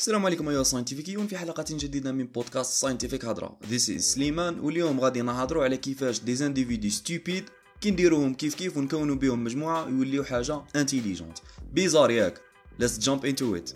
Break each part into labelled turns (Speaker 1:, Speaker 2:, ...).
Speaker 1: السلام عليكم أيها الساينتيفيكيون في حلقة جديدة من بودكاست Scientific هضرة. This is سليمان واليوم غادي نهضروا على كيفاش des individus stupides كي نديروهم كيف كيف ونكونوا بهم مجموعة يوليو حاجة intelligente bizarre ياك. Let's jump into it.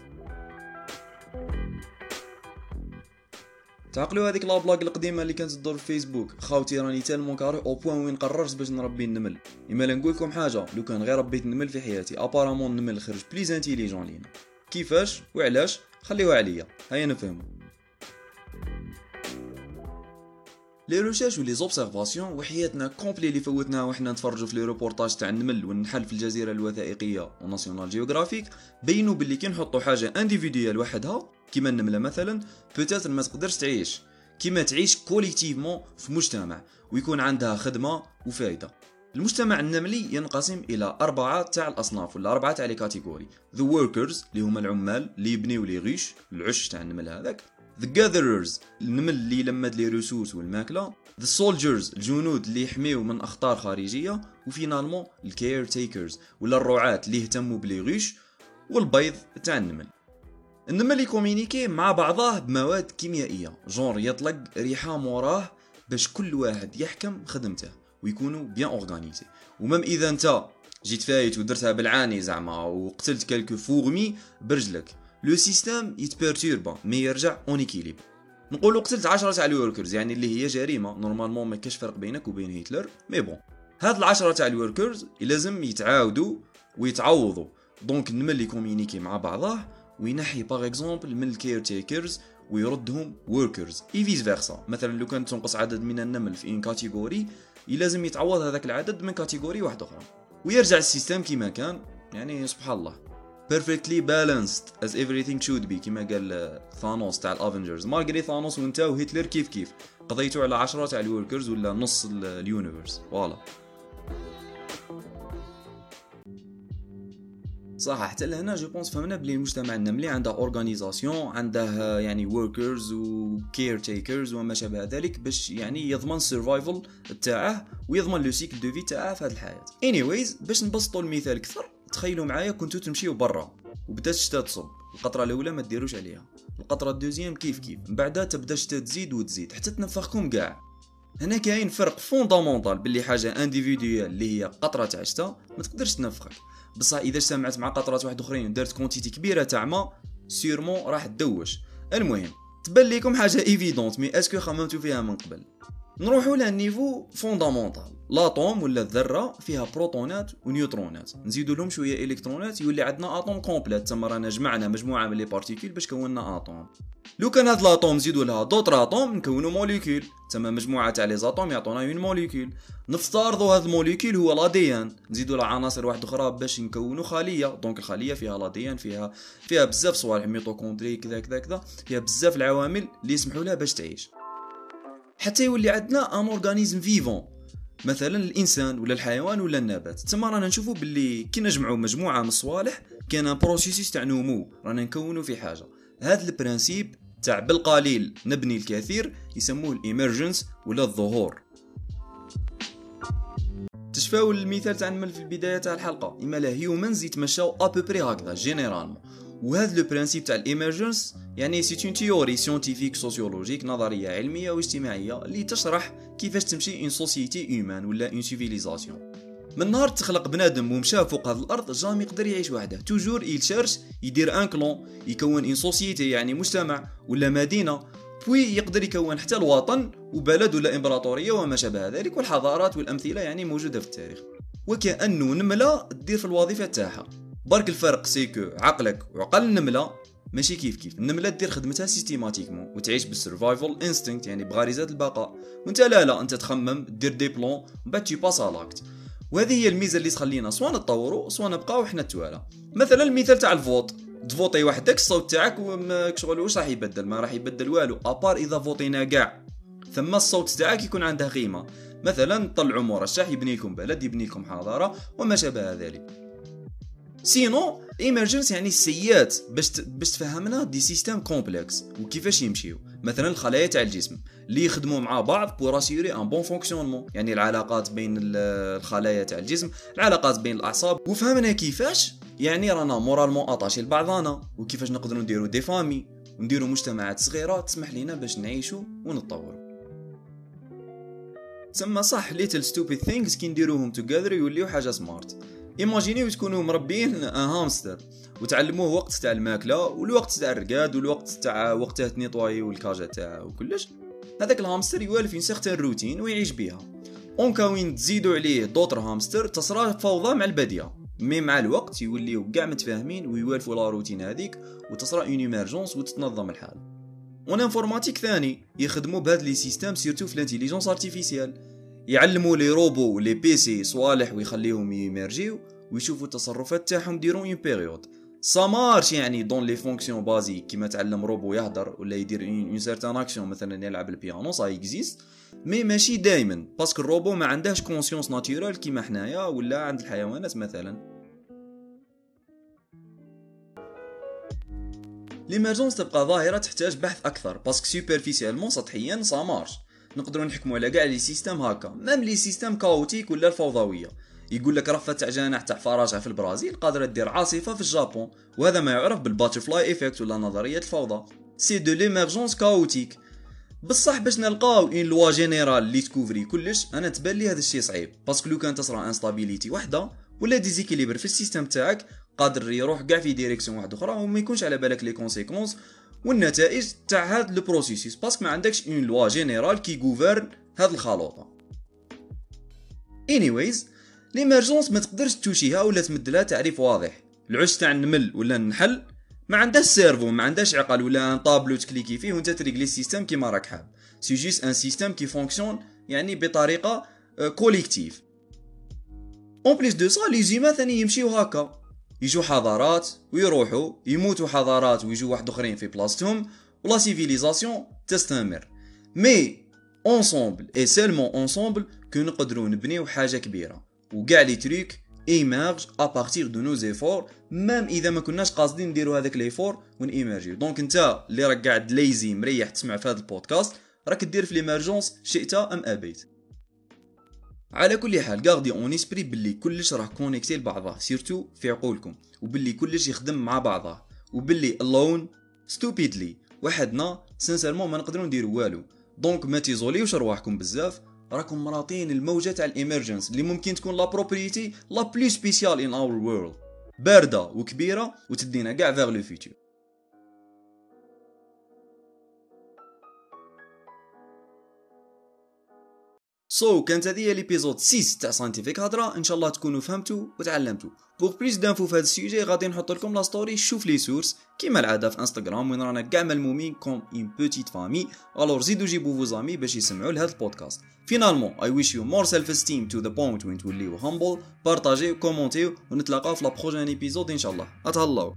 Speaker 1: تعقلوا هذيك la blague القديمة اللي كانت تدور في فيسبوك خاوتي راني tellement carré au point وين قررت باش نربي النمل. أما نقول لكم حاجة لو كان غير ربيت النمل في حياتي apparemment النمل خرج plus intelligent علينا. كيفاش وعلاش خليوها عليا. هيا نفهمو. les recherches و les observations وحياتنا complète اللي فوتناها وحنا نتفرجوا في les reportages تاع النمل والنحل في الجزيرة الوثائقية و National Geographic بينوا باللي كي نحطوا حاجة individuelle وحدها كيما النملة مثلا peut-être ما تقدرش تعيش. كيما تعيش collectivement في مجتمع ويكون عندها خدمة وفائده المجتمع النملي ينقسم إلى أربعة تاع الأصناف ولا أربعة تاع les catégories the workers اللي هما العمال اللي يبنيو les ruches العش تاع النمل هذاك. the gatherers النمل اللي يلمد les ressources والماكلة. the soldiers الجنود اللي يحميو من أخطار خارجية. و finalement ال caretakers ولا الرعاة اللي يهتموا ب les ruches والبيض تاع النمل. النمل ي communiquer مع بعضاه بمواد كيميائية. genre يطلق ريحة موراه باش كل واحد يحكم خدمته. ويكونوا bien organisés و même إذا أنت جيت فايت ودرتها بالعاني زعما وقتلت quelques fourmis برجلك le système يت perturba mais يرجع en équilibre نقولوا قتلت 10 تاع ال workers يعني اللي هي جريمة. normalement ما كاش فرق بينك وبين هتلر mais bon هاد العشرة تاع ال workers لازم يتعاودوا ويتعوضوا. donc النمل ي communiquer مع بعضاه. وينحي par exemple من ال caretakers ويردهم workers et vice versa مثلا لو كان تنقص عدد من النمل في une catégorie لازم يتعوض هذاك العدد من catégorie واحدة أخرى. ويرجع ال système كما كان. يعني سبحان الله. Perfectly balanced as everything should be. كما قال ثانوس تاع ال Avengers malgré ثانوس وانت وهتلر كيف كيف. قضيتوا على عشرة تاع ال workers ولا نص ال universe voilà صح حتى لهنا je pense فهمنا بلي المجتمع النملي عنده organisation عنده يعني workers و caretakers وما شابه ذلك باش يعني يضمن ال survival تاعه ويضمن le cycle de vie تاعه في هذه الحياة. anyways باش نبسطوا المثال أكثر تخيلوا معايا كنتو تمشيو برا وبدات الشتا تصب القطرة الأولى ما ديروش عليها. القطرة ال deuxième كيف كيف؟ من بعدها تبدا الشتا تزيد وتزيد حتى تنفخكم كاع. هنا كاين فرق fondamental باللي حاجة individuelle اللي هي قطرة تاع الشتا ما تقدرش تنفخك. بصح إذا اجتمعت مع قطرات واحد أخرين ودارت quantité كبيرة تاع ما sûrement راح تدوش. المهم تبان لكم حاجة évidente mais est-ce que خممتو فيها من قبل؟ نروحوا لل niveau fondamental. l'atome ولا الذرة فيها بروتونات ونيوترونات نزيدوا لهم شوية إلكترونات يولي عندنا atome complète. تما رانا جمعنا مجموعة من les particules باش كونا atome لو كان هاد l'atome نزيدوا لها d'autres atomes نكونوا molécule تما مجموعة تاع les atomes يعطونا une molécule نفترضوا هاد ال molécule هو l'ADN. نزيدوا له عناصر واحدة أخرى باش نكونوا خليه donc الخليه فيها l'ADN فيها فيها بزاف صوالح mitochondries كذا كذا كذا. فيها بزاف العوامل اللي يسمحوا لها باش تعيش. حتى يولي عندنا un organisme vivant مثلا الإنسان ولا الحيوان ولا النبات. تما رانا نشوفوا باللي كي نجمعوا مجموعة من الصوالح كان un processus تاع نمو. رانا نكونوا في حاجة. هذا ال principe تاع بالقليل نبني الكثير يسموه ال emergence ولا الظهور. تشفاو المثال تاع في البداية تاع الحلقة. إمالا humans يتمشاو à peu près هكذا généralement وهذا le principe تاع ال emergence يعني c'est une théorie scientifique sociologique نظرية علمية واجتماعيه اللي تشرح كيفاش تمشي une société humaine ولا une civilisation من نهار تخلق بنادم ومشى فوق هذه الأرض jamais يقدر يعيش وحده. toujours il cherche يدير un clan يكون une société يعني مجتمع ولا مدينة. puis يقدر يكون حتى الوطن وبلد ولا إمبراطورية وما شابه ذلك والحضارات والأمثلة يعني موجودة في التاريخ. وكأنه نملة تدير في الوظيفة تاعها. برك الفرق c'est que عقلك وعقل النملة. ماشي كيف كيف النملة دير خدمتها systématiquement وتعيش بال survival instinct يعني بغريزه البقاء وانت لا لا انت تخمم دير des plans بعد tu passes à l'acte وهذه هي الميزة اللي تخلينا سواء نتطوروا سواء نبقاو حنا التوالا مثلا المثال تاع ال vote. ت voter وحدك الصوت تاعك شغل واش راح يبدل ما راح يبدل والو à part إذا فوتينا كاع. ثم الصوت تاعك يكون عنده قيمه مثلا طلعوا مرشح يبني لكم بلد يبني لكم حضارة وما شابه ذلك. sinon emergence يعني السيات باش باش تفهمنا des systèmes complexes وكيفاش يمشيو. مثلا الخلايا تاع الجسم اللي يخدموا مع بعض pour assurer un bon fonctionnement يعني العلاقات بين الخلايا تاع الجسم العلاقات بين الأعصاب. وفهمنا كيفاش يعني رانا moralement attachés لبعضانا وكيفاش نقدروا نديروا des familles ونديروا مجتمعات صغيره تسمح لنا باش نعيشوا ونتطوروا. تسمى صح little stupid things كي نديروهم together يوليو حاجة smart ايماجينيو تكونوا مربين un hamster وتعلموه وقت تاع الماكلة والوقت تاع الرقاد والوقت تاع وقت تاع nettoyage والكاجا تاعه وكلش. هذاك الهامستر يوالف une certaine routine ويعيش بها en cas وين تزيدوا عليه d'autres hamsters تصرى فوضى مع البداية. mais مع الوقت يوليو كاع متفاهمين ويوالفوا la routine هذيك وتصرى une émergence وتتنظم الحال. en informatique ثاني يخدموا بهاد les systèmes surtout في ال intelligence artificielle يعلموا les robots les PC صوالح ويخليهم يمرجيو ويشوفوا التصرفات تاعهم durant une période. ça marche يعني dans les fonctions basiques كيما تعلم روبو يهدر ولا يدير une certaine action مثلا يلعب البيانو ça existe mais ماشي دائما parce que ال robot ما عندهش conscience naturelle كيما حنايا ولا عند الحيوانات مثلا. l'émergence تبقى ظاهره تحتاج بحث أكثر parce que superficiellement سطحيا ça marche نقدروا نحكموا على كاع les systèmes هكا. même les systèmes chaotiques ولا الفوضوية. يقول لك رفه تاع جناح تاع فراشه في البرازيل قادرة دير عاصفة في الجابون. وهذا ما يعرف بال butterfly effect ولا نظرية الفوضى. c'est de l'émergence chaotique بصح باش نلقاو une loi générale اللي تكوفري كلش أنا تبان لي هذا الشيء صعيب. parce que لو كان تصرى instabilité وحدة ولا déséquilibre في ال système تاعك قادر يروح كاع في direction واحدة أخرى وما يكونش على بالك les conséquences والنتائج تاع هاد le processus parce que ما عندكش une loi générale qui gouverne هاد الخلوطة. Anyways l'émergence ما تقدرش توشيها ولا تمدلها تعريف واضح. العش تاع النمل ولا النحل ما عندهاش cerveau ما عندهاش عقل ولا طابلو تكليكي فيه وانت تريقلي ال système كيما راك حاب. c'est juste un système qui fonctionne يعني بطريقة collective en plus de ça les humains ثاني يمشيو هكا. يجوا حضارات ويروحوا يموتوا حضارات ويجوا واحد آخرين في بلاصتهم و la civilisation تستمر. mais ensemble et seulement ensemble que نقدروا نبنيو حاجة كبيره وكاع les trucs émergent à partir de nos efforts même اذا ما كناش قاصدين نديرو هذاك l'effort ون ايمرجيو donc انت اللي راك قاعد à l'aise مريح تسمع في هذا البودكاست راك دير في l'émergence شئت ام ابيت على كل حال gardez en esprit باللي كلش راه connecté لبعضه surtout في عقولكم وباللي كلش يخدم مع بعضه وباللي alone stupidly وحدنا sincèrement ما نقدروا نديروا والو. donc ما تيزوليوش رواحكم بزاف راكم مراطين الموجة تاع ال emergence اللي ممكن تكون la propriété la plus spéciale in our world باردة وكبيرة وتدينا كاع vers le futur so so, كانت هذه l'épisode 6 تاع scientific هضرة. إن شاء الله تكونوا فهمتوا وتعلمتوا. pour plus d'infos في هذا ال sujet غادي نحط لكم la story شوف les sources كيما العادة في انستغرام وين رانا كاع ملمومين comme une petite famille alors زيدو جيبو vos amis باش يسمعوا لهذا البودكاست. finalement I wish you more self esteem to the point وين توليو humble بارطاجيو كومونتيو ونتلاقاو في la prochaine épisode إن شاء الله. أتهلاو.